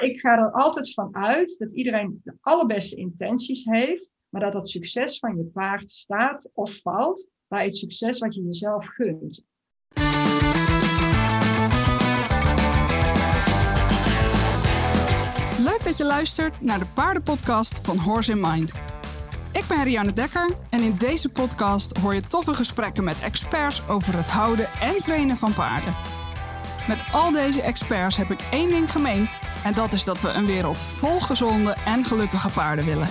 Ik ga er altijd van uit dat iedereen de allerbeste intenties heeft, maar dat het succes van je paard staat of valt bij het succes wat je jezelf gunt. Leuk dat je luistert naar de paardenpodcast van Horse in Mind. Ik ben Rianne Dekker en in deze podcast hoor je toffe gesprekken met experts over het houden en trainen van paarden. Met al deze experts heb ik één ding gemeen en dat is dat we een wereld vol gezonde en gelukkige paarden willen.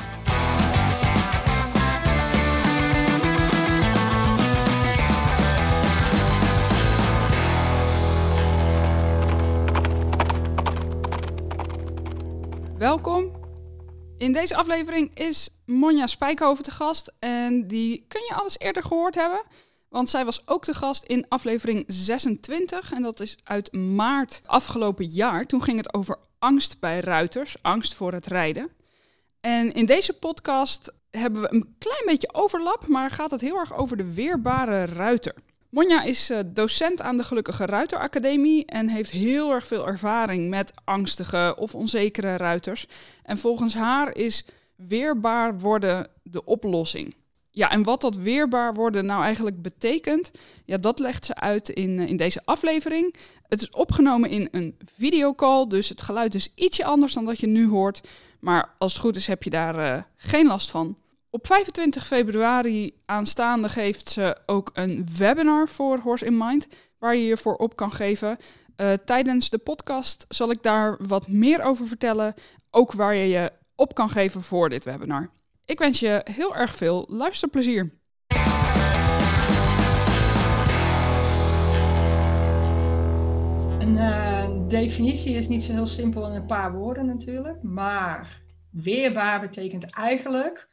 Welkom. In deze aflevering is Monja Spijkhoven te gast. En die kun je alles eerder gehoord hebben. Want zij was ook te gast in aflevering 26. En dat is uit maart afgelopen jaar. Toen ging het over angst bij ruiters, angst voor het rijden. En in deze podcast hebben we een klein beetje overlap, maar gaat het heel erg over de weerbare ruiter. Monja is eh, docent aan de Gelukkige Ruiteracademie en heeft heel erg veel ervaring met angstige of onzekere ruiters. En volgens haar is weerbaar worden de oplossing. Ja, en wat dat weerbaar worden nou eigenlijk betekent, ja, dat legt ze uit in, eh, in deze aflevering. Het is opgenomen in een videocall, dus het geluid is ietsje anders dan dat je nu hoort. Maar als het goed is, heb je daar uh, geen last van. Op 25 februari aanstaande geeft ze ook een webinar voor Horse in Mind, waar je je voor op kan geven. Uh, tijdens de podcast zal ik daar wat meer over vertellen, ook waar je je op kan geven voor dit webinar. Ik wens je heel erg veel luisterplezier. Een uh, definitie is niet zo heel simpel in een paar woorden natuurlijk, maar weerbaar betekent eigenlijk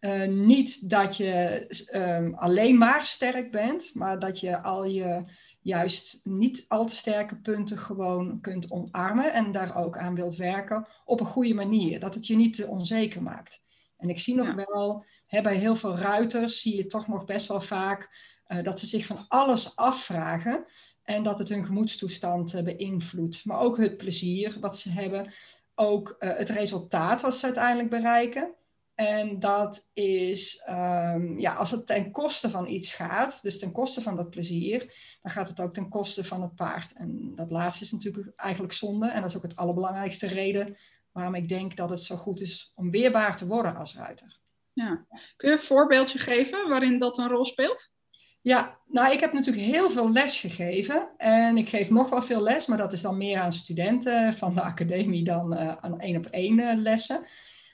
uh, niet dat je um, alleen maar sterk bent, maar dat je al je juist niet al te sterke punten gewoon kunt omarmen en daar ook aan wilt werken op een goede manier. Dat het je niet te onzeker maakt. En ik zie nog wel, hè, bij heel veel ruiters zie je toch nog best wel vaak uh, dat ze zich van alles afvragen en dat het hun gemoedstoestand uh, beïnvloedt. Maar ook het plezier wat ze hebben, ook uh, het resultaat wat ze uiteindelijk bereiken. En dat is, um, ja, als het ten koste van iets gaat, dus ten koste van dat plezier, dan gaat het ook ten koste van het paard. En dat laatste is natuurlijk eigenlijk zonde. En dat is ook het allerbelangrijkste reden waarom ik denk dat het zo goed is om weerbaar te worden als ruiter. Ja. Kun je een voorbeeldje geven waarin dat een rol speelt? Ja, nou ik heb natuurlijk heel veel les gegeven en ik geef nog wel veel les, maar dat is dan meer aan studenten van de academie dan uh, aan één op één uh, lessen.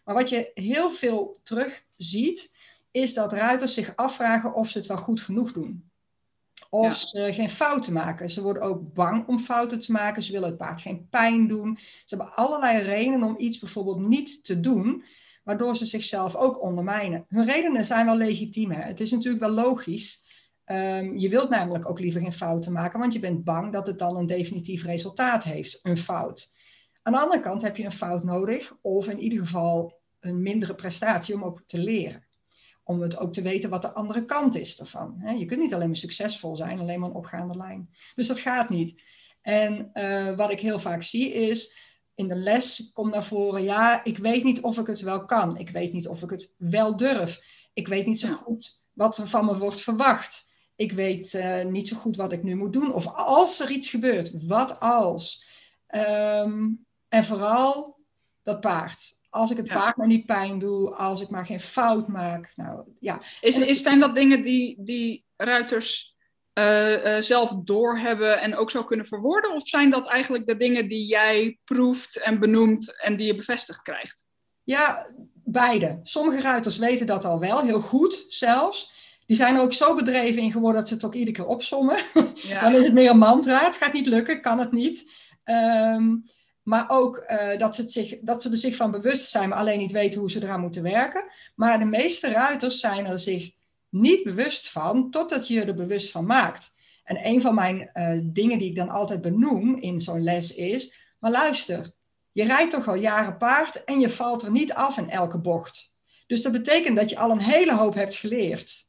Maar wat je heel veel terug ziet, is dat ruiters zich afvragen of ze het wel goed genoeg doen. Of ze geen fouten maken. Ze worden ook bang om fouten te maken. Ze willen het paard geen pijn doen. Ze hebben allerlei redenen om iets bijvoorbeeld niet te doen, waardoor ze zichzelf ook ondermijnen. Hun redenen zijn wel legitiem. Hè? Het is natuurlijk wel logisch. Um, je wilt namelijk ook liever geen fouten maken, want je bent bang dat het dan een definitief resultaat heeft, een fout. Aan de andere kant heb je een fout nodig, of in ieder geval een mindere prestatie om ook te leren om het ook te weten wat de andere kant is ervan. Je kunt niet alleen maar succesvol zijn, alleen maar een opgaande lijn. Dus dat gaat niet. En uh, wat ik heel vaak zie is, in de les komt naar voren, ja, ik weet niet of ik het wel kan. Ik weet niet of ik het wel durf. Ik weet niet zo goed wat er van me wordt verwacht. Ik weet uh, niet zo goed wat ik nu moet doen. Of als er iets gebeurt, wat als? Um, en vooral dat paard. Als ik het ja. paard maar niet pijn doe, als ik maar geen fout maak. Nou, ja. is, is, zijn dat dingen die, die ruiters uh, uh, zelf doorhebben en ook zo kunnen verwoorden? Of zijn dat eigenlijk de dingen die jij proeft en benoemt en die je bevestigd krijgt? Ja, beide. Sommige ruiters weten dat al wel, heel goed zelfs. Die zijn er ook zo bedreven in geworden dat ze het ook iedere keer opzommen. Ja. Dan is het meer een mantra. Het gaat niet lukken, kan het niet. Um, maar ook uh, dat, ze zich, dat ze er zich van bewust zijn, maar alleen niet weten hoe ze eraan moeten werken. Maar de meeste ruiters zijn er zich niet bewust van, totdat je er bewust van maakt. En een van mijn uh, dingen die ik dan altijd benoem in zo'n les is, maar luister, je rijdt toch al jaren paard en je valt er niet af in elke bocht. Dus dat betekent dat je al een hele hoop hebt geleerd.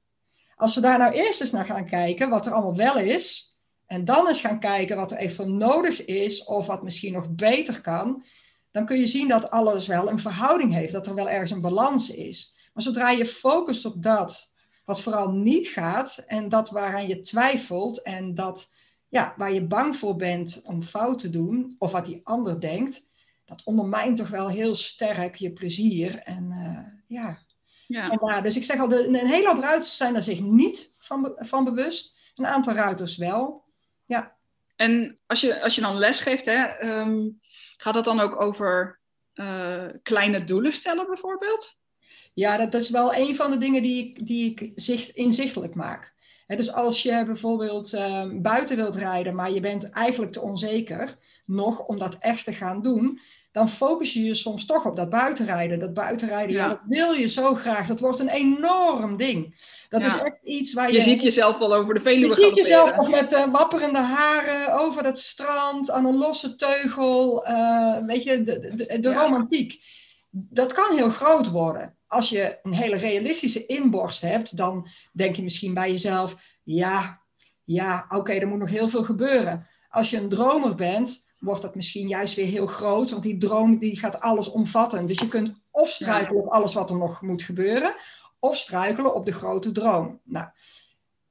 Als we daar nou eerst eens naar gaan kijken, wat er allemaal wel is, en dan eens gaan kijken wat er eventueel nodig is of wat misschien nog beter kan. dan kun je zien dat alles wel een verhouding heeft, dat er wel ergens een balans is. Maar zodra je focust op dat wat vooral niet gaat en dat waaraan je twijfelt en dat ja, waar je bang voor bent om fout te doen of wat die ander denkt, dat ondermijnt toch wel heel sterk je plezier. En uh, ja. ja. dus ik zeg al, de, een hele hoop ruiters zijn er zich niet van, van bewust. Een aantal ruiters wel. En als je, als je dan les geeft, hè, ehm, gaat het dan ook over uh, kleine doelen stellen bijvoorbeeld? Ja, dat, is wel een van de dingen die ik, die ik zicht, inzichtelijk maak. dus als je bijvoorbeeld ehm, buiten wilt rijden, maar je bent eigenlijk te onzeker nog om dat echt te gaan doen, dan focus je je soms toch op dat buitenrijden. Dat buitenrijden, ja. dat wil je zo graag. Dat wordt een enorm ding. Dat is echt iets waar je... Je ziet jezelf wel over de Veluwe Je ziet jezelf of met uh, wapperende haren over dat strand, aan een losse teugel. Uh, weet je, de, de, de romantiek. Dat kan heel groot worden. Als je een hele realistische inborst hebt, dan denk je misschien bij jezelf... Ja, ja, oké, er moet nog heel veel gebeuren. Als je een dromer bent wordt dat misschien juist weer heel groot, want die droom die gaat alles omvatten. Dus je kunt of struikelen op alles wat er nog moet gebeuren, of struikelen op de grote droom. Nou,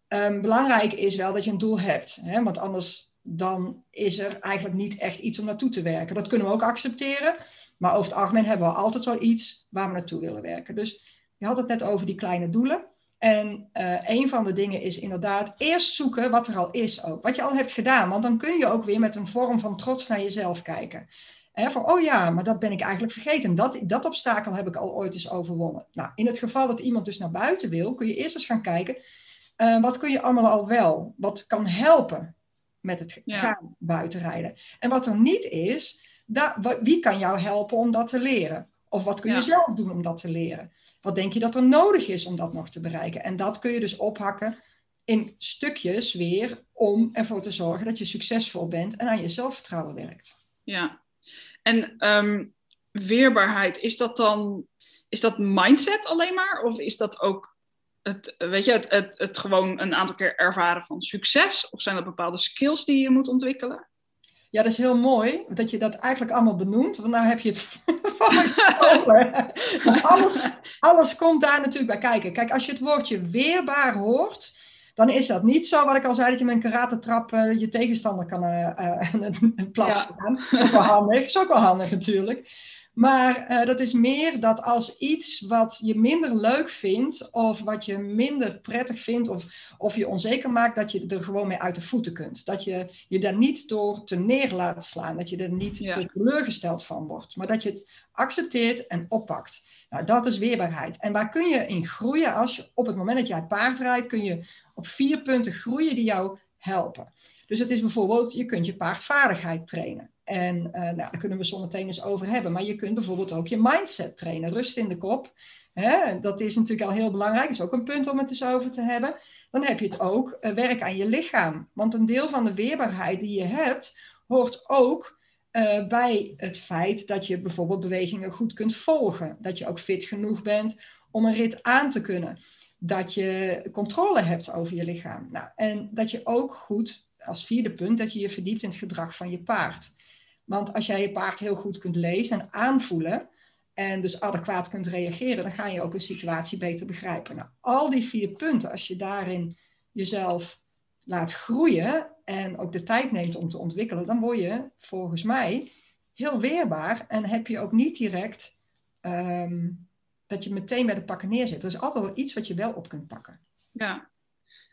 um, belangrijk is wel dat je een doel hebt, hè? want anders dan is er eigenlijk niet echt iets om naartoe te werken. Dat kunnen we ook accepteren, maar over het algemeen hebben we altijd wel iets waar we naartoe willen werken. Dus je had het net over die kleine doelen. En uh, een van de dingen is inderdaad eerst zoeken wat er al is ook. Wat je al hebt gedaan. Want dan kun je ook weer met een vorm van trots naar jezelf kijken. He, van, oh ja, maar dat ben ik eigenlijk vergeten. Dat, dat obstakel heb ik al ooit eens overwonnen. Nou, in het geval dat iemand dus naar buiten wil, kun je eerst eens gaan kijken. Uh, wat kun je allemaal al wel? Wat kan helpen met het gaan buitenrijden? En wat er niet is, wie kan jou helpen om dat te leren? Of wat kun je zelf doen om dat te leren? Wat denk je dat er nodig is om dat nog te bereiken? En dat kun je dus ophakken in stukjes weer om ervoor te zorgen dat je succesvol bent en aan je zelfvertrouwen werkt. Ja, en ehm, weerbaarheid, is dat dan is dat mindset alleen maar? Of is dat ook het, weet je, het, het, het gewoon een aantal keer ervaren van succes? Of zijn dat bepaalde skills die je moet ontwikkelen? Ja, dat is heel mooi dat je dat eigenlijk allemaal benoemt. Want nou heb je het over. alles, alles komt daar natuurlijk bij kijken. Kijk, als je het woordje weerbaar hoort, dan is dat niet zo wat ik al zei, dat je met een karatentrap uh, je tegenstander kan uh, uh, plaatsen. Ja. Dat is wel handig. Dat is ook wel handig natuurlijk. Maar uh, dat is meer dat als iets wat je minder leuk vindt, of wat je minder prettig vindt, of, of je onzeker maakt, dat je er gewoon mee uit de voeten kunt. Dat je je daar niet door te neer laat slaan, dat je er niet ja. te teleurgesteld van wordt, maar dat je het accepteert en oppakt. Nou, dat is weerbaarheid. En waar kun je in groeien als je op het moment dat jij paard rijdt, kun je op vier punten groeien die jou helpen. Dus het is bijvoorbeeld, je kunt je paardvaardigheid trainen. En uh, nou, daar kunnen we zo meteen eens over hebben. Maar je kunt bijvoorbeeld ook je mindset trainen. Rust in de kop. Hè? Dat is natuurlijk al heel belangrijk. Dat is ook een punt om het eens over te hebben. Dan heb je het ook uh, werk aan je lichaam. Want een deel van de weerbaarheid die je hebt, hoort ook uh, bij het feit dat je bijvoorbeeld bewegingen goed kunt volgen. Dat je ook fit genoeg bent om een rit aan te kunnen. Dat je controle hebt over je lichaam. Nou, en dat je ook goed, als vierde punt, dat je je verdiept in het gedrag van je paard. Want als jij je paard heel goed kunt lezen en aanvoelen en dus adequaat kunt reageren, dan ga je ook een situatie beter begrijpen. Nou, al die vier punten, als je daarin jezelf laat groeien en ook de tijd neemt om te ontwikkelen, dan word je volgens mij heel weerbaar en heb je ook niet direct um, dat je meteen bij de pakken neerzet. Er is altijd wel iets wat je wel op kunt pakken. Ja,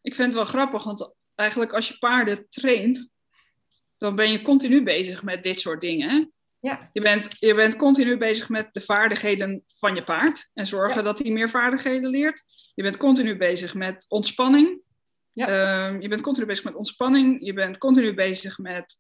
ik vind het wel grappig, want eigenlijk als je paarden traint, dan ben je continu bezig met dit soort dingen. Ja. Je, bent, je bent continu bezig met de vaardigheden van je paard en zorgen dat hij meer vaardigheden leert. Je bent continu bezig met ontspanning. Ja. Ehm, je bent continu bezig met ontspanning. Je bent continu bezig met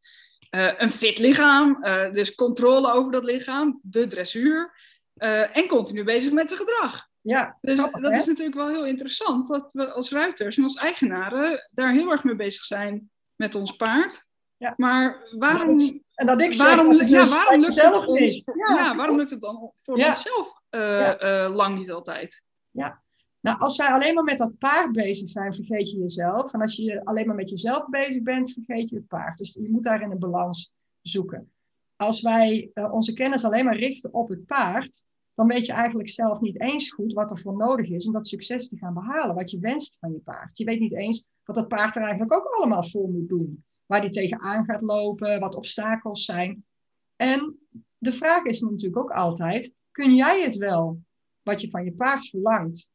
uh, een fit lichaam, uh, dus controle over dat lichaam, de dressuur. Uh, en continu bezig met zijn gedrag. Ja, dus dat is natuurlijk wel heel interessant dat we als ruiters en als eigenaren daar heel erg mee bezig zijn met ons paard. Ja. Maar waarom, en dat ik waarom, ja, waarom lukt het ons, ja. waarom lukt het dan voor onszelf uh, uh, lang niet altijd? Ja, nou als wij alleen maar met dat paard bezig zijn, vergeet je jezelf. En als je alleen maar met jezelf bezig bent, vergeet je het paard. Dus je moet daarin een balans zoeken. als wij uh, onze kennis alleen maar richten op het paard, dan weet je eigenlijk zelf niet eens goed wat er voor nodig is om dat succes te gaan behalen, wat je wenst van je paard. Je weet niet eens wat dat paard er eigenlijk ook allemaal voor moet doen, waar die tegenaan gaat lopen, wat obstakels zijn. En de vraag is natuurlijk ook altijd, kun jij het wel, wat je van je paard verlangt?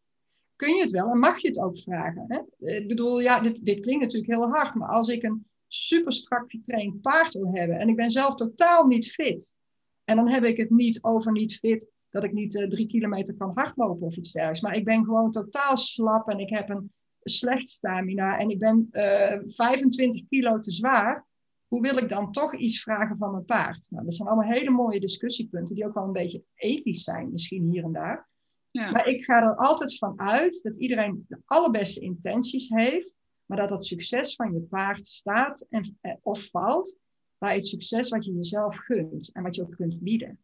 Kun je het wel en mag je het ook vragen? Hè? Ik bedoel, ja, dit, dit klinkt natuurlijk heel hard, maar als ik een super strak getraind paard wil hebben en ik ben zelf totaal niet fit, en dan heb ik het niet over niet fit dat ik niet uh, drie kilometer kan hardlopen of iets dergelijks, maar ik ben gewoon totaal slap en ik heb een slecht stamina en ik ben uh, eh, 25 kilo te zwaar, hoe wil ik dan toch iets vragen van mijn paard? Nou, dat zijn allemaal hele mooie discussiepunten die ook wel een beetje ethisch zijn, misschien hier en daar. Ja. Maar ik ga er altijd van uit dat iedereen de allerbeste intenties heeft, maar dat het succes van je paard staat en, eh, of valt bij het succes wat je jezelf gunt en wat je ook kunt bieden.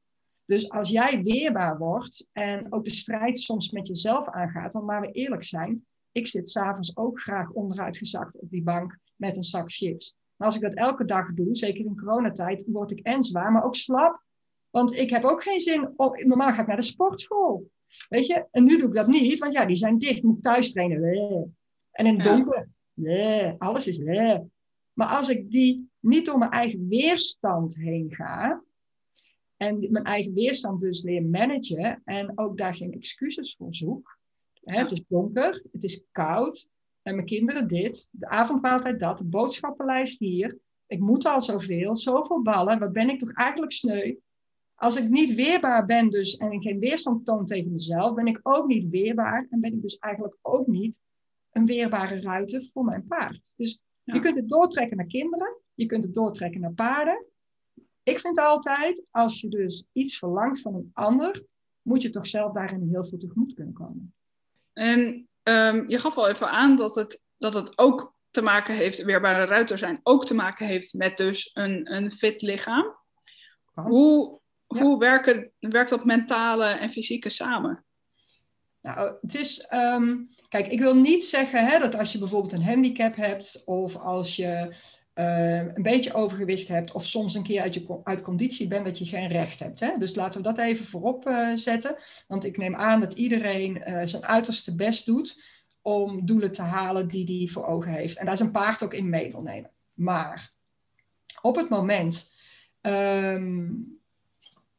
Dus als jij weerbaar wordt en ook de strijd soms met jezelf aangaat, want maar we eerlijk zijn, ik zit s'avonds ook graag onderuitgezakt op die bank met een zak chips. Maar als ik dat elke dag doe, zeker in coronatijd, word ik en zwaar, maar ook slap. Want ik heb ook geen zin, om, normaal ga ik naar de sportschool. Weet je, en nu doe ik dat niet, want ja, die zijn dicht. Ik moet thuis trainen. En in het donker, alles is leeg. Maar als ik die niet door mijn eigen weerstand heen ga, en mijn eigen weerstand dus leer managen en ook daar geen excuses voor zoek. Hè, het is donker, het is koud, en mijn kinderen dit, de avondmaaltijd dat, de boodschappenlijst hier. Ik moet al zoveel, zoveel ballen, wat ben ik toch eigenlijk sneu? Als ik niet weerbaar ben dus en ik geen weerstand toon tegen mezelf, ben ik ook niet weerbaar en ben ik dus eigenlijk ook niet een weerbare ruiter voor mijn paard. Dus je kunt het doortrekken naar kinderen, je kunt het doortrekken naar paarden. Ik vind altijd, als je dus iets verlangt van een ander, moet je toch zelf daarin heel veel tegemoet kunnen komen. En um, je gaf al even aan dat het, dat het ook te maken heeft, weerbare ruiter zijn, ook te maken heeft met dus een, een fit lichaam. Hoe, hoe werken, werkt dat mentale en fysieke samen? Nou, het is, ehm, kijk, ik wil niet zeggen hè, dat als je bijvoorbeeld een handicap hebt of als je uh, een beetje overgewicht hebt of soms een keer uit, je, uit conditie bent dat je geen recht hebt. Hè? Dus laten we dat even voorop uh, zetten. Want ik neem aan dat iedereen uh, zijn uiterste best doet om doelen te halen die hij voor ogen heeft. En daar een paard ook in mee wil nemen. Maar op het moment um,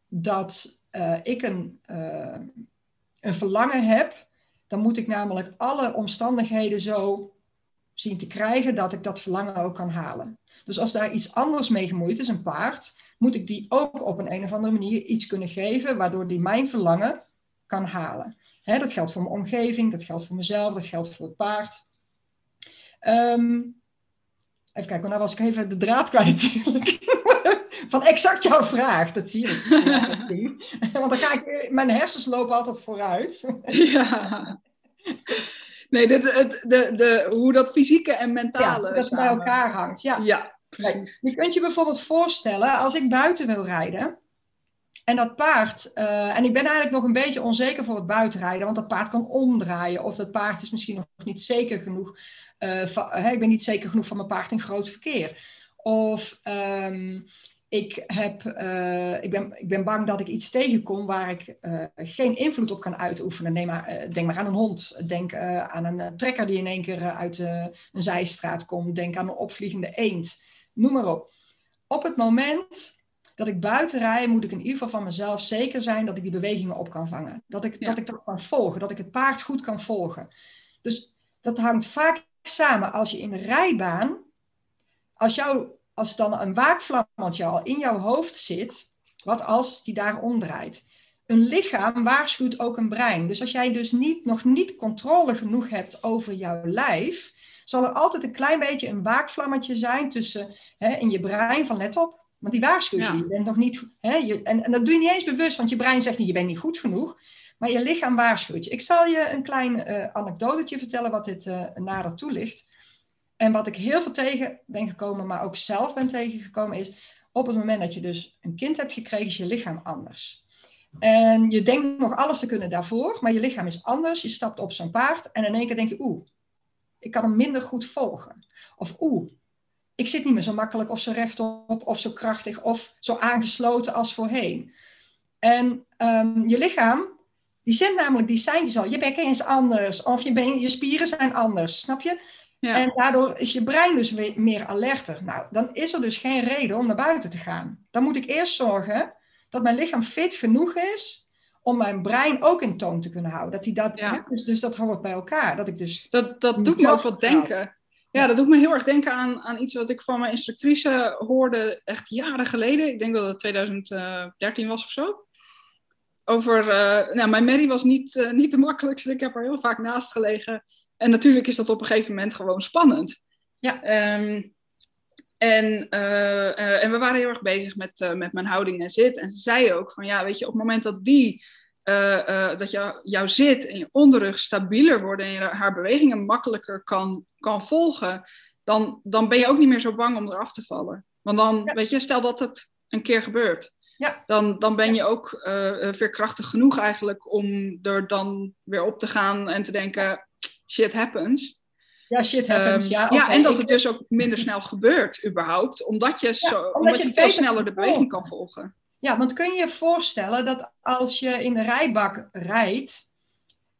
dat ik een, een verlangen heb, dan moet ik namelijk alle omstandigheden zo zien te krijgen dat ik dat verlangen ook kan halen. Dus als daar iets anders mee gemoeid is, een paard, moet ik die ook op een, een of andere manier iets kunnen geven waardoor die mijn verlangen kan halen. Hè, dat geldt voor mijn omgeving, dat geldt voor mezelf, dat geldt voor het paard. Um, even kijken, nou was ik even de draad kwijt natuurlijk. Van exact jouw vraag, dat zie je. Want dan ga ik, mijn hersens lopen altijd vooruit. Ja. Nee, dit, het, de, de, hoe dat fysieke en mentale. Ja, dat bij elkaar hangt. Ja, ja precies. je kunt je bijvoorbeeld voorstellen, als ik buiten wil rijden. En dat paard, uh, en ik ben eigenlijk nog een beetje onzeker voor het buitenrijden, want dat paard kan omdraaien. Of dat paard is misschien nog niet zeker genoeg. Uh, van, ik ben niet zeker genoeg van mijn paard in groot verkeer. Of um, ik, heb, uh, ik, ben, ik ben bang dat ik iets tegenkom waar ik uh, geen invloed op kan uitoefenen. Neem maar, uh, denk maar aan een hond. Denk aan een trekker die in één keer uit een zijstraat komt. Denk aan een opvliegende eend. Noem maar op. Op het moment dat ik buiten rij, moet ik in ieder geval van mezelf zeker zijn dat ik die bewegingen op kan vangen. Dat ik, dat, ik dat kan volgen, dat ik het paard goed kan volgen. Dus dat hangt vaak samen als je in de rijbaan, als jouw als dan een waakvlammetje al in jouw hoofd zit, wat als die daar omdraait? Een lichaam waarschuwt ook een brein. Dus als jij dus niet, nog niet controle genoeg hebt over jouw lijf, zal er altijd een klein beetje een waakvlammetje zijn tussen hè, in je brein van let op, want die waarschuwt je. Je bent nog niet, hè, je, en, en, dat doe je niet eens bewust, want je brein zegt niet, je bent niet goed genoeg. Maar je lichaam waarschuwt je. Ik zal je een klein uh, anekdotetje vertellen wat dit uh, nader toelicht. En wat ik heel veel tegen ben gekomen, maar ook zelf ben tegengekomen, is op het moment dat je dus een kind hebt gekregen, is je lichaam anders. En je denkt nog alles te kunnen daarvoor, maar je lichaam is anders. Je stapt op zo'n paard en in één keer denk je, oeh, ik kan hem minder goed volgen. Of oeh, ik zit niet meer zo makkelijk of zo rechtop of zo krachtig of zo aangesloten als voorheen. En ehm, je lichaam, die zendt namelijk die seintjes al. Je bekken is anders of je, ben, je spieren zijn anders, snap je? Ja. En daardoor is je brein dus weer meer alerter. Nou, dan is er dus geen reden om naar buiten te gaan. Dan moet ik eerst zorgen dat mijn lichaam fit genoeg is om mijn brein ook in toon te kunnen houden. Dat hij dat, ja. dus, dus dat hoort bij elkaar. Dat, ik dus dat, dat doet me ook wat denken. Ja, dat doet me heel erg denken aan, aan iets wat ik van mijn instructrice hoorde echt jaren geleden. Ik denk dat het 2013 was of zo. Over, uh, nou, mijn Mary was niet, uh, niet de makkelijkste. Ik heb er heel vaak naast gelegen. En natuurlijk is dat op een gegeven moment gewoon spannend. Ja. Um, en, uh, en we waren heel erg bezig met, met mijn houding en zit. En ze zei ook van ja, weet je, op het moment dat die dat jou, jouw zit en je onderrug stabieler wordt en je haar bewegingen makkelijker kan, kan volgen, dan, dan ben je ook niet meer zo bang om eraf te vallen. Want dan, weet je, stel dat het een keer gebeurt. Ja. Dan, dan ben je ook veerkrachtig genoeg eigenlijk om er dan weer op te gaan en te denken, shit happens. Ja, shit happens, um, ja. Ja, en dat het dus ook minder snel gebeurt überhaupt, omdat je, zo, omdat, omdat je, je veel sneller de beweging kan volgen. Ja, want kun je je voorstellen dat als je in de rijbak rijdt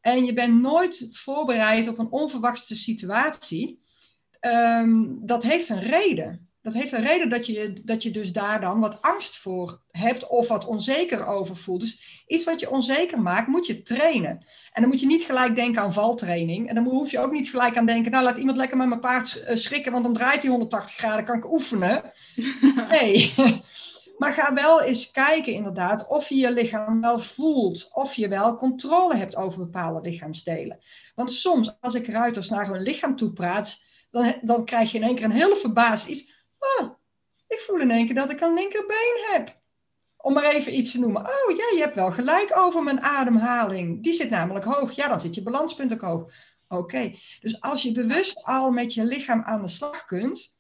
en je bent nooit voorbereid op een onverwachte situatie, um, dat heeft een reden. Dat heeft een reden dat je, dat je dus daar dan wat angst voor hebt of wat onzeker over voelt. Dus iets wat je onzeker maakt, moet je trainen. En dan moet je niet gelijk denken aan valtraining. En dan hoef je ook niet gelijk aan denken, nou laat iemand lekker met mijn paard eh, schrikken, want dan draait hij 180 graden, kan ik oefenen. Nee. Maar ga wel eens kijken inderdaad of je je lichaam wel voelt. Of je wel controle hebt over bepaalde lichaamsdelen. Want soms als ik ruiters naar hun lichaam toe praat, dan, dan krijg je in één keer een hele verbaasd iets. Oh, ik voel in één keer dat ik een linkerbeen heb. Om maar even iets te noemen. Oh ja, je hebt wel gelijk over mijn ademhaling. Die zit namelijk hoog. Ja, dan zit je balanspunt ook hoog. Oké, dus als je bewust al met je lichaam aan de slag kunt,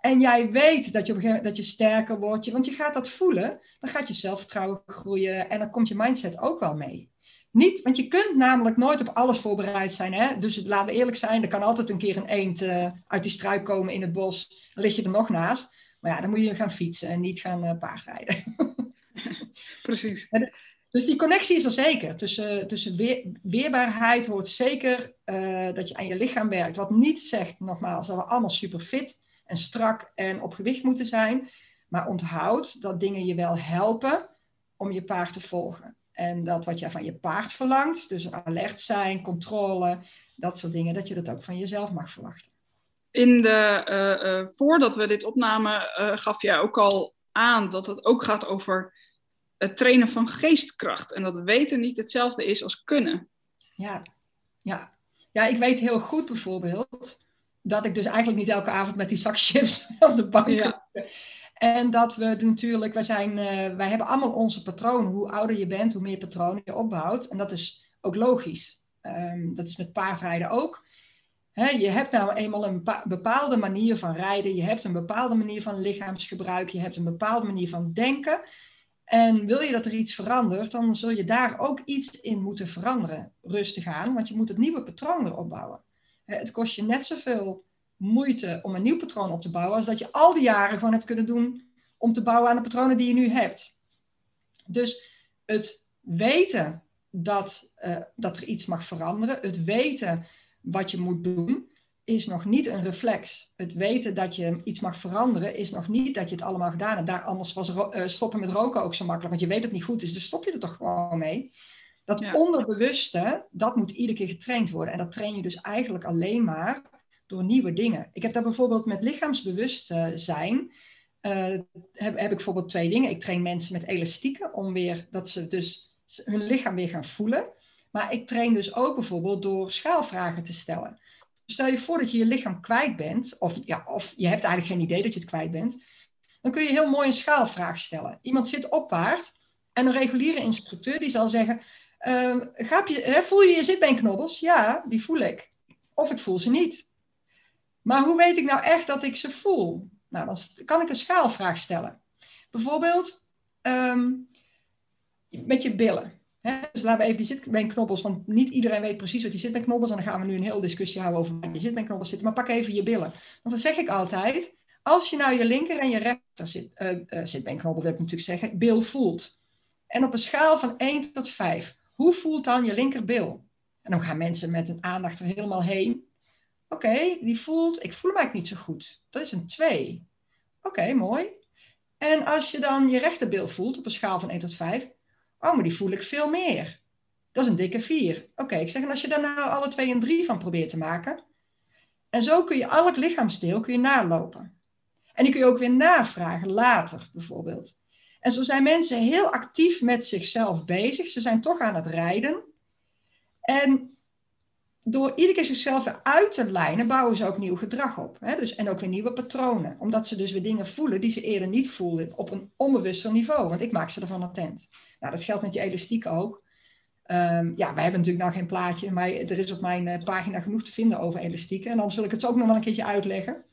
en jij weet dat je, op dat je sterker wordt, want je gaat dat voelen, dan gaat je zelfvertrouwen groeien en dan komt je mindset ook wel mee. Niet, want je kunt namelijk nooit op alles voorbereid zijn. Hè? Dus laten we eerlijk zijn, er kan altijd een keer een eend uh, uit die struik komen in het bos. Dan lig je er nog naast. Maar ja, dan moet je gaan fietsen en niet gaan uh, paardrijden. Precies. dus die connectie is er zeker. Tussen, tussen weer, weerbaarheid hoort zeker uh, dat je aan je lichaam werkt. Wat niet zegt, nogmaals, dat we allemaal super fit en strak en op gewicht moeten zijn. Maar onthoud dat dingen je wel helpen om je paard te volgen. En dat wat je van je paard verlangt, dus alert zijn, controle, dat soort dingen, dat je dat ook van jezelf mag verwachten. In de, uh, uh, voordat we dit opnamen, uh, gaf jij ook al aan dat het ook gaat over het trainen van geestkracht. En dat weten niet hetzelfde is als kunnen. Ja, ja. ja ik weet heel goed bijvoorbeeld dat ik dus eigenlijk niet elke avond met die zak chips op de bank ja. En dat we natuurlijk, wij, zijn, uh, wij hebben allemaal onze patronen. Hoe ouder je bent, hoe meer patronen je opbouwt. En dat is ook logisch. Um, dat is met paardrijden ook. Je hebt nou eenmaal een bepaalde manier van rijden. Je hebt een bepaalde manier van lichaamsgebruik. Je hebt een bepaalde manier van denken. En wil je dat er iets verandert, dan zul je daar ook iets in moeten veranderen. Rustig aan, want je moet het nieuwe patroon weer opbouwen. Het kost je net zoveel moeite om een nieuw patroon op te bouwen, als dat je al die jaren gewoon hebt kunnen doen om te bouwen aan de patronen die je nu hebt. Dus het weten dat, uh, dat er iets mag veranderen, het weten wat je moet doen, is nog niet een reflex. Het weten dat je iets mag veranderen, is nog niet dat je het allemaal gedaan hebt. Daar, anders was uh, stoppen met roken ook zo makkelijk, want je weet het niet goed is, dus stop je er toch gewoon mee. Dat onderbewuste, dat moet iedere keer getraind worden. En dat train je dus eigenlijk alleen maar door nieuwe dingen. Ik heb daar bijvoorbeeld met lichaamsbewustzijn, uh, heb, heb ik bijvoorbeeld twee dingen. Ik train mensen met elastieken, om weer, dat ze dus hun lichaam weer gaan voelen. Maar ik train dus ook bijvoorbeeld door schaalvragen te stellen. Stel je voor dat je je lichaam kwijt bent, of, ja, of je hebt eigenlijk geen idee dat je het kwijt bent, dan kun je heel mooi een schaalvraag stellen. Iemand zit op paard en een reguliere instructeur die zal zeggen, uh, je, hè, voel je je zitbeenknobbels? Ja, die voel ik. Of ik voel ze niet. Maar hoe weet ik nou echt dat ik ze voel? Nou, dan kan ik een schaalvraag stellen. Bijvoorbeeld um, met je billen. Dus laten we even die zitbeenknobbels, want niet iedereen weet precies wat die zitbeenknobbels En dan gaan we nu een hele discussie houden over waar die zitbeenknobbels zitten. Maar pak even je billen. Want dan zeg ik altijd, als je nou je linker en je rechter zit, uh, uh, zitbeenknobbel wil ik natuurlijk zeggen, bil voelt. En op een schaal van 1 tot 5, hoe voelt dan je linkerbil? En dan gaan mensen met een aandacht er helemaal heen. Oké, die voelt, ik voel hem eigenlijk niet zo goed. Dat is een 2. Oké, mooi. En als je dan je rechterbil voelt op een schaal van 1 tot 5, oh, maar die voel ik veel meer. Dat is een dikke 4. Oké, ik zeg, en als je daar nou alle twee een 3 van probeert te maken, en zo kun je al het lichaamsdeel kun je nalopen. En die kun je ook weer navragen later, bijvoorbeeld. En zo zijn mensen heel actief met zichzelf bezig. Ze zijn toch aan het rijden. En door iedere keer zichzelf uit te lijnen, bouwen ze ook nieuw gedrag op. Hè? Dus, en ook weer nieuwe patronen. Omdat ze dus weer dingen voelen die ze eerder niet voelden op een onbewuster niveau. Want ik maak ze ervan attent. Nou, dat geldt met die elastiek ook. Um, ja, wij hebben natuurlijk nog geen plaatje, maar er is op mijn uh, pagina genoeg te vinden over elastieken. En dan zul ik het ook nog wel een keertje uitleggen.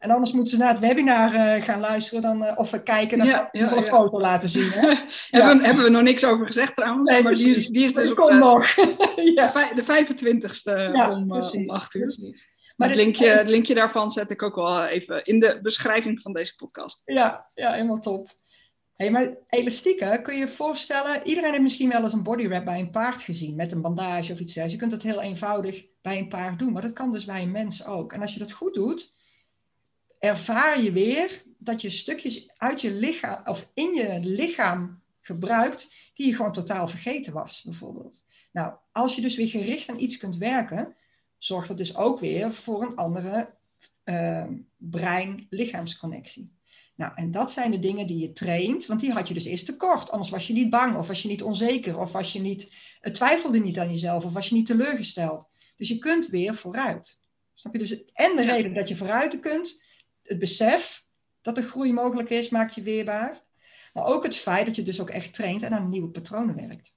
En anders moeten ze naar het webinar uh, gaan luisteren dan, uh, of we kijken dan ja, ja, een foto laten zien. Hè? hebben, we, hebben we nog niks over gezegd trouwens, nee, maar die is, die is dus op nog. de 25ste om, om 8 uur. Precies. Maar het linkje, het linkje daarvan zet ik ook wel even in de beschrijving van deze podcast. Ja, ja helemaal top. Hey, maar elastieken, kun je je voorstellen, iedereen heeft misschien wel eens een bodywrap bij een paard gezien met een bandage of iets dergelijks. Je kunt het heel eenvoudig bij een paard doen, maar dat kan dus bij een mens ook. En als je dat goed doet, ervaar je weer dat je stukjes uit je lichaam of in je lichaam gebruikt die je gewoon totaal vergeten was, bijvoorbeeld. Nou, als je dus weer gericht aan iets kunt werken, zorgt dat dus ook weer voor een andere uh, brein-lichaamsconnectie. Nou, en dat zijn de dingen die je traint, want die had je dus eerst tekort. Anders was je niet bang, of was je niet onzeker, of was je niet, uh, twijfelde niet aan jezelf, of was je niet teleurgesteld. Dus je kunt weer vooruit. Snap je? Dus, en de reden dat je vooruit kunt, het besef dat er groei mogelijk is, maakt je weerbaar. Maar ook het feit dat je dus ook echt traint en aan nieuwe patronen werkt.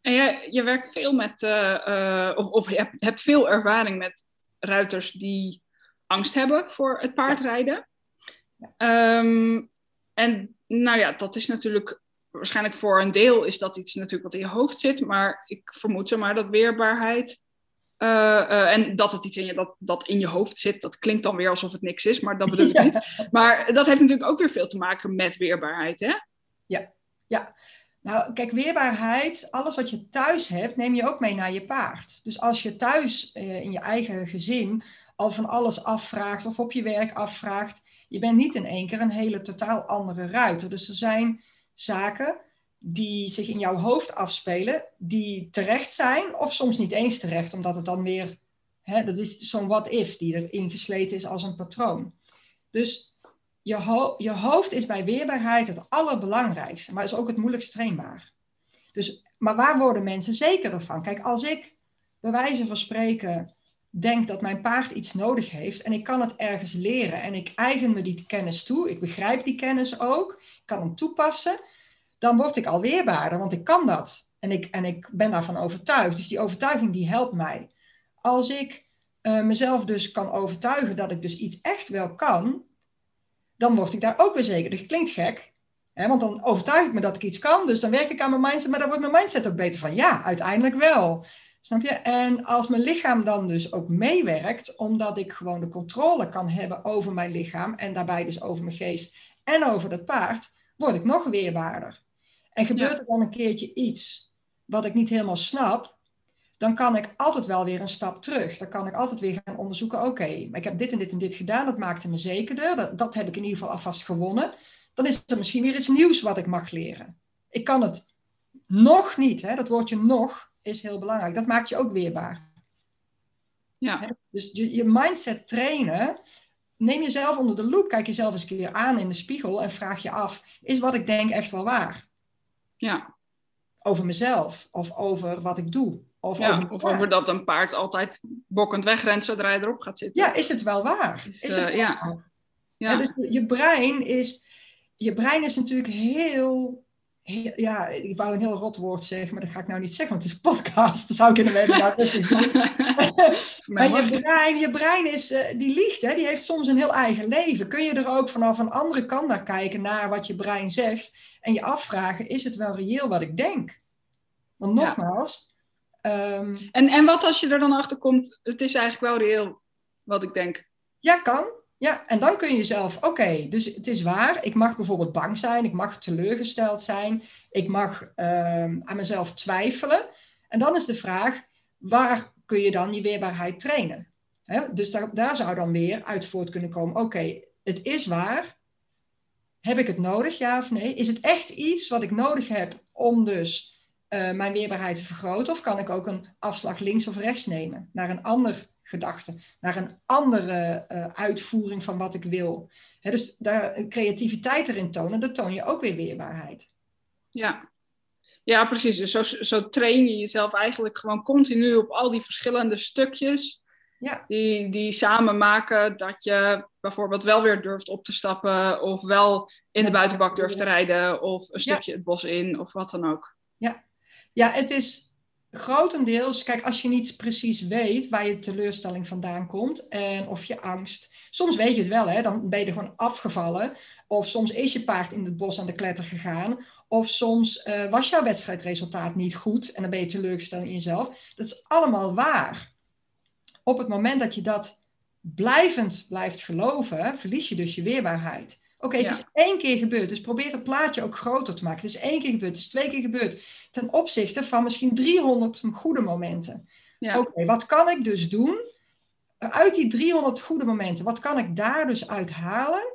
En je, je werkt veel met, uh, uh, of, of je hebt, hebt, veel ervaring met ruiters die angst hebben voor het paardrijden. Ja. Um, en nou ja, dat is natuurlijk waarschijnlijk voor een deel is dat iets natuurlijk wat in je hoofd zit, maar ik vermoed zomaar dat weerbaarheid uh, uh, en dat het iets in je, dat, dat in je hoofd zit, dat klinkt dan weer alsof het niks is, maar dat bedoel ik niet. Maar dat heeft natuurlijk ook weer veel te maken met weerbaarheid, hè? Ja, ja. Nou, kijk, weerbaarheid, alles wat je thuis hebt, neem je ook mee naar je paard. Dus als je thuis uh, in je eigen gezin al van alles afvraagt of op je werk afvraagt, je bent niet in één keer een hele totaal andere ruiter. Dus er zijn zaken die zich in jouw hoofd afspelen, die terecht zijn, of soms niet eens terecht, omdat het dan weer, hè, dat is zo'n what-if die erin gesleten is als een patroon. Dus je, je hoofd is bij weerbaarheid het allerbelangrijkste, maar is ook het moeilijkst trainbaar. Dus, maar waar worden mensen zeker van? Kijk, als ik bij wijze van spreken denk dat mijn paard iets nodig heeft en ik kan het ergens leren en ik eigen me die kennis toe, ik begrijp die kennis ook, ik kan hem toepassen, dan word ik al weerbaarder, want ik kan dat. En ik, en ik ben daarvan overtuigd. Dus die overtuiging die helpt mij. Als ik uh, mezelf dus kan overtuigen dat ik dus iets echt wel kan, dan word ik daar ook weer zeker. Dat klinkt gek, hè? want dan overtuig ik me dat ik iets kan, dus dan werk ik aan mijn mindset, maar dan wordt mijn mindset ook beter van. Ja, uiteindelijk wel. Snap je? En als mijn lichaam dan dus ook meewerkt, omdat ik gewoon de controle kan hebben over mijn lichaam en daarbij dus over mijn geest en over dat paard, word ik nog weerbaarder. En gebeurt er dan een keertje iets wat ik niet helemaal snap, dan kan ik altijd wel weer een stap terug. Dan kan ik altijd weer gaan onderzoeken, oké, ik heb dit en dit en dit gedaan, dat maakte me zekerder, dat, dat heb ik in ieder geval alvast gewonnen. Dan is er misschien weer iets nieuws wat ik mag leren. Ik kan het nog niet, hè, dat woordje nog is heel belangrijk. Dat maakt je ook weerbaar. Ja. Dus je, je mindset trainen, neem jezelf onder de loep, kijk jezelf eens een keer aan in de spiegel en vraag je af, is wat ik denk echt wel waar? Ja. Over mezelf of over wat ik doe. Of, over, of over dat een paard altijd bokkend wegrent zodra je erop gaat zitten. Ja, is het wel waar? Dus, is het uh, ja. Waar? ja. dus je brein is, je brein is natuurlijk heel ja, ik wou een heel rot woord zeggen, maar dat ga ik nou niet zeggen, want het is een podcast. Dat zou ik in de webinar dus maar je brein, je brein is, uh, die liegt, hè? die heeft soms een heel eigen leven. Kun je er ook vanaf een andere kant naar kijken, naar wat je brein zegt, en je afvragen, is het wel reëel wat ik denk? Want nogmaals... Ja. Um, en, en wat als je er dan achter komt, het is eigenlijk wel reëel wat ik denk? Ja, kan. Ja, en dan kun je zelf, oké, dus het is waar, ik mag bijvoorbeeld bang zijn, ik mag teleurgesteld zijn, ik mag ehm, aan mezelf twijfelen. En dan is de vraag, waar kun je dan die weerbaarheid trainen? dus daar, zou dan weer uit voort kunnen komen, oké, het is waar, heb ik het nodig, ja of nee? Is het echt iets wat ik nodig heb om dus uh, mijn weerbaarheid te vergroten? Of kan ik ook een afslag links of rechts nemen naar een ander gedachte, naar een andere uh, uitvoering van wat ik wil? dus daar creativiteit erin tonen, dat toon je ook weer weerbaarheid. Ja, ja precies. Dus zo, zo train je jezelf eigenlijk gewoon continu op al die verschillende stukjes. Ja. Die, die samen maken dat je bijvoorbeeld wel weer durft op te stappen, of wel in de buitenbak durft te rijden, of een stukje het bos in, of wat dan ook. Ja, ja, het is grotendeels, kijk, als je niet precies weet waar je teleurstelling vandaan komt en of je angst. Soms weet je het wel, hè, dan ben je er gewoon afgevallen. Of soms is je paard in het bos aan de kletter gegaan. Of soms uh, was jouw wedstrijdresultaat niet goed en dan ben je teleurgesteld in jezelf. Dat is allemaal waar. Op het moment dat je dat blijvend blijft geloven, verlies je dus je weerbaarheid. Oké, het is één keer gebeurd, dus probeer het plaatje ook groter te maken. Het is één keer gebeurd, het is twee keer gebeurd. Ten opzichte van misschien 300 goede momenten. Ja. Oké, wat kan ik dus doen uit die 300 goede momenten? Wat kan ik daar dus uithalen?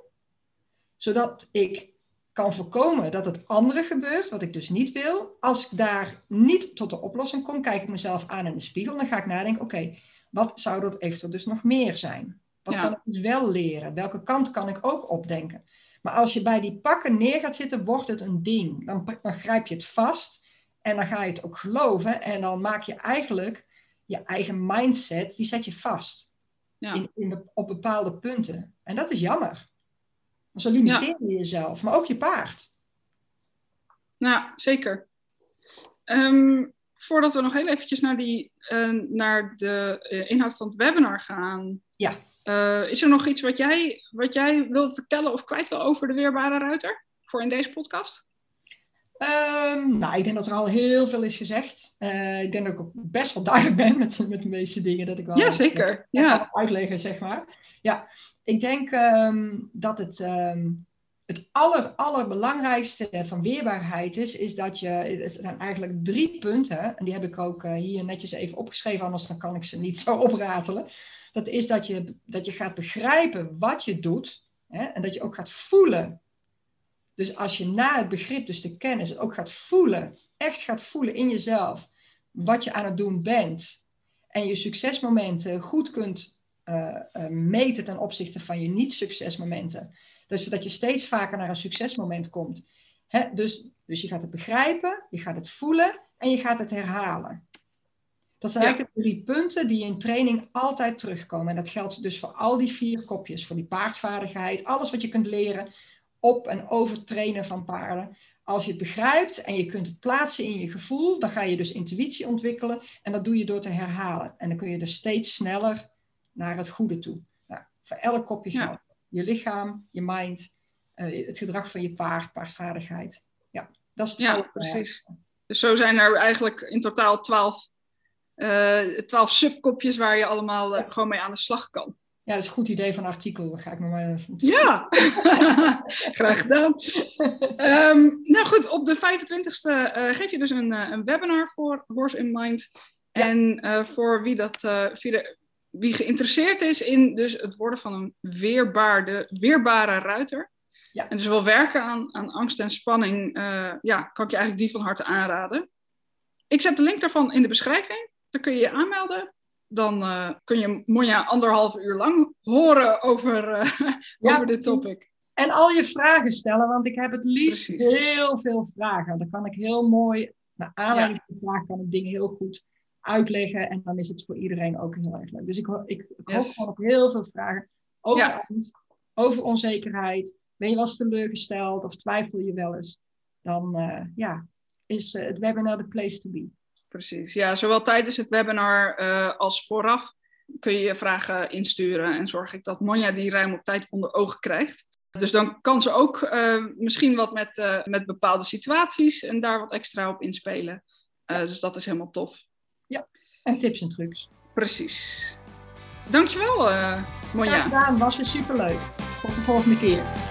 Zodat ik kan voorkomen dat het andere gebeurt, wat ik dus niet wil. Als ik daar niet tot de oplossing kom, kijk ik mezelf aan in de spiegel. Dan ga ik nadenken, oké, wat zou er eventueel dus nog meer zijn? Wat kan ik dus wel leren? Welke kant kan ik ook opdenken? Maar als je bij die pakken neer gaat zitten, wordt het een ding. Dan, dan grijp je het vast en dan ga je het ook geloven. En dan maak je eigenlijk je eigen mindset, die zet je vast. Ja. In, in op bepaalde punten. En dat is jammer. zo limiteer je jezelf, maar ook je paard. Nou, zeker. Ehm, voordat we nog heel eventjes naar, die, uh, naar de uh, inhoud van het webinar gaan. Ja. Uh, is er nog iets wat jij, wat jij wil vertellen of kwijt wil over de weerbare ruiter voor in deze podcast? Um, nou, ik denk dat er al heel veel is gezegd. Uh, ik denk dat ik ook best wel duidelijk ben met, met de meeste dingen dat ik wel ja, zeker. Ja. uitleggen, zeg maar. Ja, ik denk um, dat het, um, het aller, allerbelangrijkste van weerbaarheid is, is dat je, er zijn eigenlijk drie punten, en die heb ik ook uh, hier netjes even opgeschreven, anders dan kan ik ze niet zo opratelen. Dat is dat je, dat je gaat begrijpen wat je doet hè, en dat je ook gaat voelen. Dus als je na het begrip, dus de kennis, ook gaat voelen, echt gaat voelen in jezelf wat je aan het doen bent en je succesmomenten goed kunt uh, uh, meten ten opzichte van je niet-succesmomenten. Dus dat je steeds vaker naar een succesmoment komt. Hè? Dus, dus je gaat het begrijpen, je gaat het voelen en je gaat het herhalen. Dat zijn eigenlijk de drie punten die in training altijd terugkomen. En dat geldt dus voor al die vier kopjes. Voor die paardvaardigheid, alles wat je kunt leren op en over trainen van paarden. Als je het begrijpt en je kunt het plaatsen in je gevoel, dan ga je dus intuïtie ontwikkelen. En dat doe je door te herhalen. En dan kun je dus steeds sneller naar het goede toe. Nou, voor elk kopje geldt. Je lichaam, je mind, uh, het gedrag van je paard, paardvaardigheid. Ja, dat is het Ja, precies. Dus zo zijn er eigenlijk in totaal twaalf uh, twaalf subkopjes waar je allemaal uh, gewoon mee aan de slag kan. Ja, dat is een goed idee van een artikel. Ga ik nog maar Ja, graag gedaan. um, nou goed, op de 25e uh, geef je dus een, een webinar voor Horse in Mind. Ja. En voor wie, dat, wie geïnteresseerd is in dus het worden van een weerbaarde, weerbare ruiter. Ja. En dus wil werken aan, aan angst en spanning, ja, kan ik je eigenlijk die van harte aanraden. Ik zet de link daarvan in de beschrijving. Dan kun je je aanmelden. Dan uh, kun je Monja anderhalf uur lang horen over, uh, ja, over dit topic. En al je vragen stellen, want ik heb het liefst heel veel vragen. Dan kan ik heel mooi, naar aanleiding ja. van de vraag, kan ik dingen heel goed uitleggen. En dan is het voor iedereen ook heel erg leuk. Dus ik, ik, ik yes. hoop gewoon op heel veel vragen over ja. angst, over onzekerheid. Ben je wel eens teleurgesteld of twijfel je wel eens? Dan uh, ja, is het webinar de place to be precies. Ja, zowel tijdens het webinar uh, als vooraf kun je je vragen insturen en zorg ik dat Monja die ruim op tijd onder ogen krijgt. Dus dan kan ze ook uh, misschien wat met, uh, met bepaalde situaties en daar wat extra op inspelen. dus dat is helemaal tof. Ja, en tips en trucs. Precies. Dankjewel, Monja. Ja, gedaan. was weer superleuk. Tot de volgende keer.